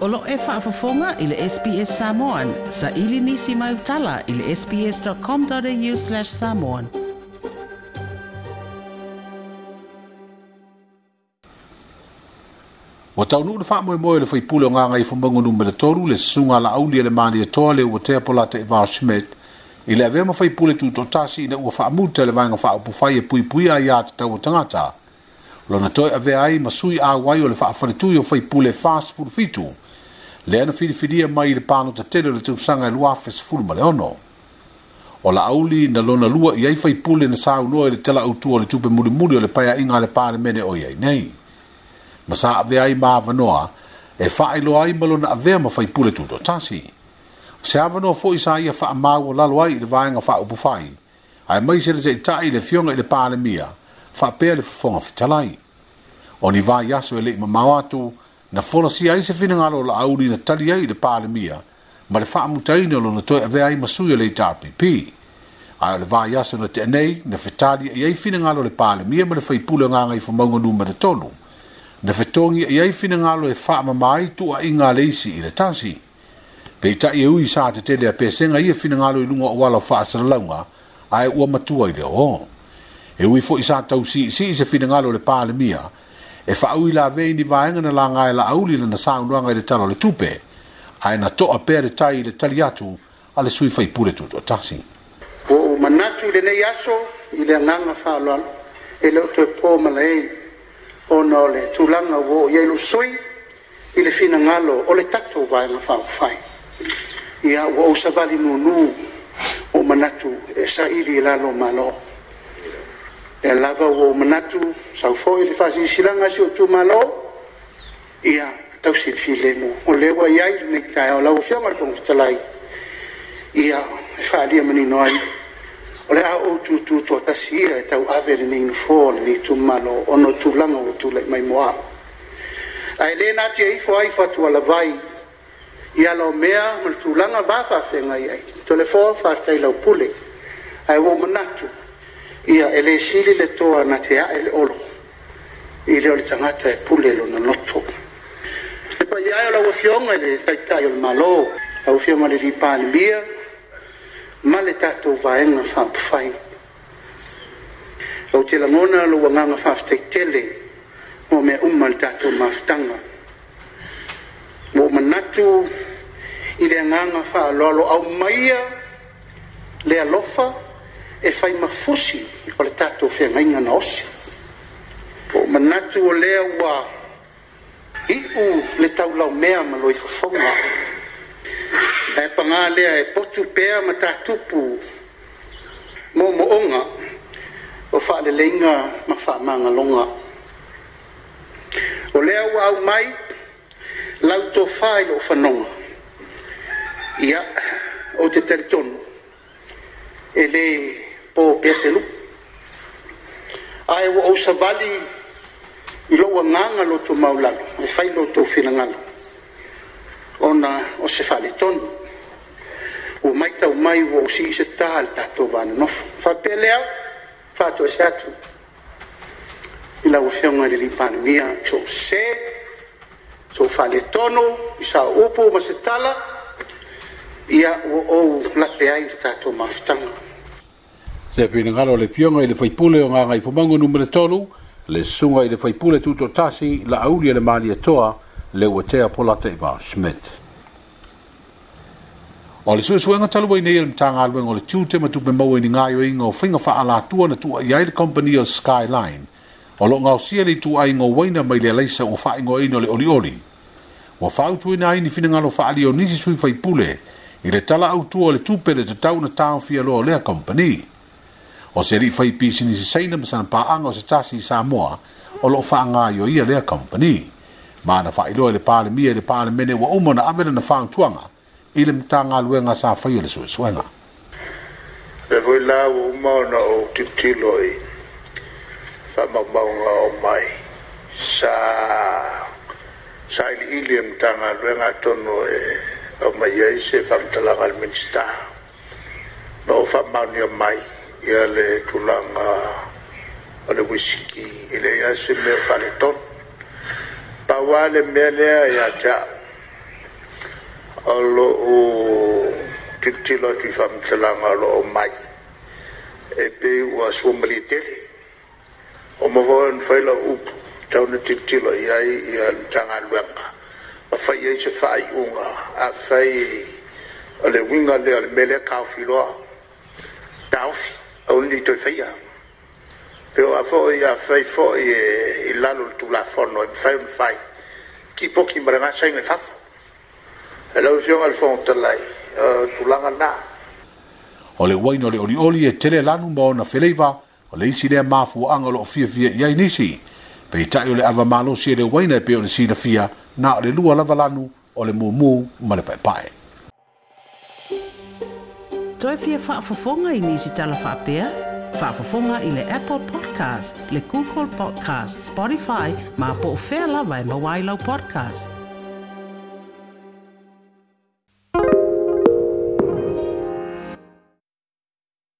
Olo e whaafafonga i le SPS Samoan. Sa ili nisi mai utala i le sps.com.au slash samoan. Wa tau nuu na wha moe moe le whai pule o ngangai fo mungo nu mele toru le sunga la auli ele maani e toa le ua tea pola te Ivar Schmidt. I le avema whai pule tu to tasi ina ua wha muta le vanga wha upufai e pui pui a ia te tau o tangata. Lona toi avea ai masui a wai o le wha afanitui o whai pule fast food fitu. Lona le ana filifilia mai le pano ta tele le tausaga e lua afe sefulu ma le ono o la auli na lona lua i ai faipule na saunoa e le talaautua o le tupe mulimuli o le paiaʻiga inga le palemene o iai nei ma sa avea ai ma avanoa e faailoa ai ma lona avea ma faipule tuto tasi. se avanoa foʻi sa ia faamau o lalo ai i le vaega faaupufai ae mai se le taʻitaʻi i le fioga i le palemia faapea le fofoga fetalai o ni vaiaso e leʻi mamao atu na folosi ai se fina ngalo la auri na tali ai de pāle mia, ma le wha amutai ni olona toi awe ai masuia le tāpipi. Ai le vāi aso na te anei, na whetali ai ai fina ngalo le pāle mia, ma le fai pule ngā ngai fa maunga nū mara tonu. Na whetongi ai ai fina ngalo e wha amamai tua i ngā leisi i le tasi pe ta i e ui sā te tele a pēsenga i a e fina ngalo i lunga o wala wha asara launga, ai ua matua i le o. E ui fo i tau si, si se fina ngalo le pāle mia, ma e fa'au i lavei ni vaega na lagae la'auli lana saunoaga i le talo le tupe ae na to'a pea le tai i le tali atu a le sui faipule tuatuatasi o manatu i lenei aso i le fa faaloalo e le oto e pō malaei ona o le tulaga ua o iai lusui i le finagalo o le tatou fa fai ia ua ou savali nu o manatu e saʻili i e lalo malo e lava ua ou manatu sau foʻi le faasilasilaga si o tumālo ia tausilifilemo o lea ua iai lenei tae o lauafiaga le fogafetalai ia e faaalia manino ai o le a outūtū tuatasi ia e tauave lenei nofo o lenei tumālo ona tulaga ua tulaʻi mai moa ae lē na atu ia ifo ai faatualavai ia lao mea ma le tulaga vafaafega i ai tolefo faafetai laupule ae ua manatu ia e le sili le toa na te a ele olo i leo le tangata e pule lo na noto e pa iai o la wafionga le taitai o le malo la wafionga le ripa le bia ma le tatou vaenga whapuwhai au te la ngona lo wanganga whaftei tele mo mea umma le tatou maftanga mo manatu i le anganga wha alo au maia le alofa le alofa e fai mafusi o le tato fia ngainga na osi. O manatu o lea ua i u le tau lau mea ma loi fafonga. E panga lea e potu pea ma tatupu mo mo onga o faa le leinga ma faa maanga longa. O lea ua au mai lau tō fai lo fanonga. Ia o te teritono. Ele po pese lu ai wo o savali i lo wa nganga lo to maulalo e fai lo to finangalo ona o se fali ton o mai tau mai wo si se tal ta to van no fa pelea fa to se atu i la wo fiong ari limpan mia so se so fali tonu i sa upu ma se tala ia wo o la pe ai ta to maftanga te ngalo le fionga i le whaipule o ngā ngai whumangu numere tolu, le sunga i le whaipule tuto tasi, la auri e le maani e toa, le watea polata i Schmidt. O le sui suenga bo i neile e mtanga alueng o le tiute ma tupe mawe ni ngai o inga o fa ala tua na tua iai le company o Skyline, o lo ngau sia le tua inga o waina mai le leisa o wha ingo ino le olioli. Wa whautu ina ai ni ngalo fa ali o nisi sui whaipule, i le tala au tuo le tupe le te tau na tau fia loa lea Company o se rifa i pisi ni se seina ma sana paanga o se tasi i Samoa o lo faa ngā yo ia lea company. Ma na faa iloa le pāle mia le pāle mene wa umo na amena na faa ntuanga i le mta ngā luenga sa fai le sui suenga. E voi la wa umo na o tiktilo i faa mau o mai sa sa ili ili e mta ngā luenga tono e o mai e se faa mtala ngā minister no faa mau ni o mai ia le tulaga o le wisiki i le ia se mea faletol pauā le mea lea iā te aʻu o loo tilotilo atu i faamatalaga o loo mai e pei ua suamalietele o mafoana faila e upu tauna tilotilo i ai ia le tagaluega ma fai ai se faaiʻuga afai o le uiga lea o le mea lea kaofiloa taofi only to fear pe o afo i a fai fo i i lalo tu la fo fai un fai ki po ki mbrenga sai me fafo e la usion al fon talai e, tu langa na o le waino le oli oli e tele lanu mo na feleiva o le isi lea mafu anga lo fia fia i ai pe i tae o le ava si e le waina e pe o le sina na o le lua lava lanu o le mumu ma le pae pae toi fia whaafafonga i nisi tala whaapea? Whaafafonga i le Apple Podcast, le Google Podcast, Spotify, ma po o whea lawa i mawailau podcast.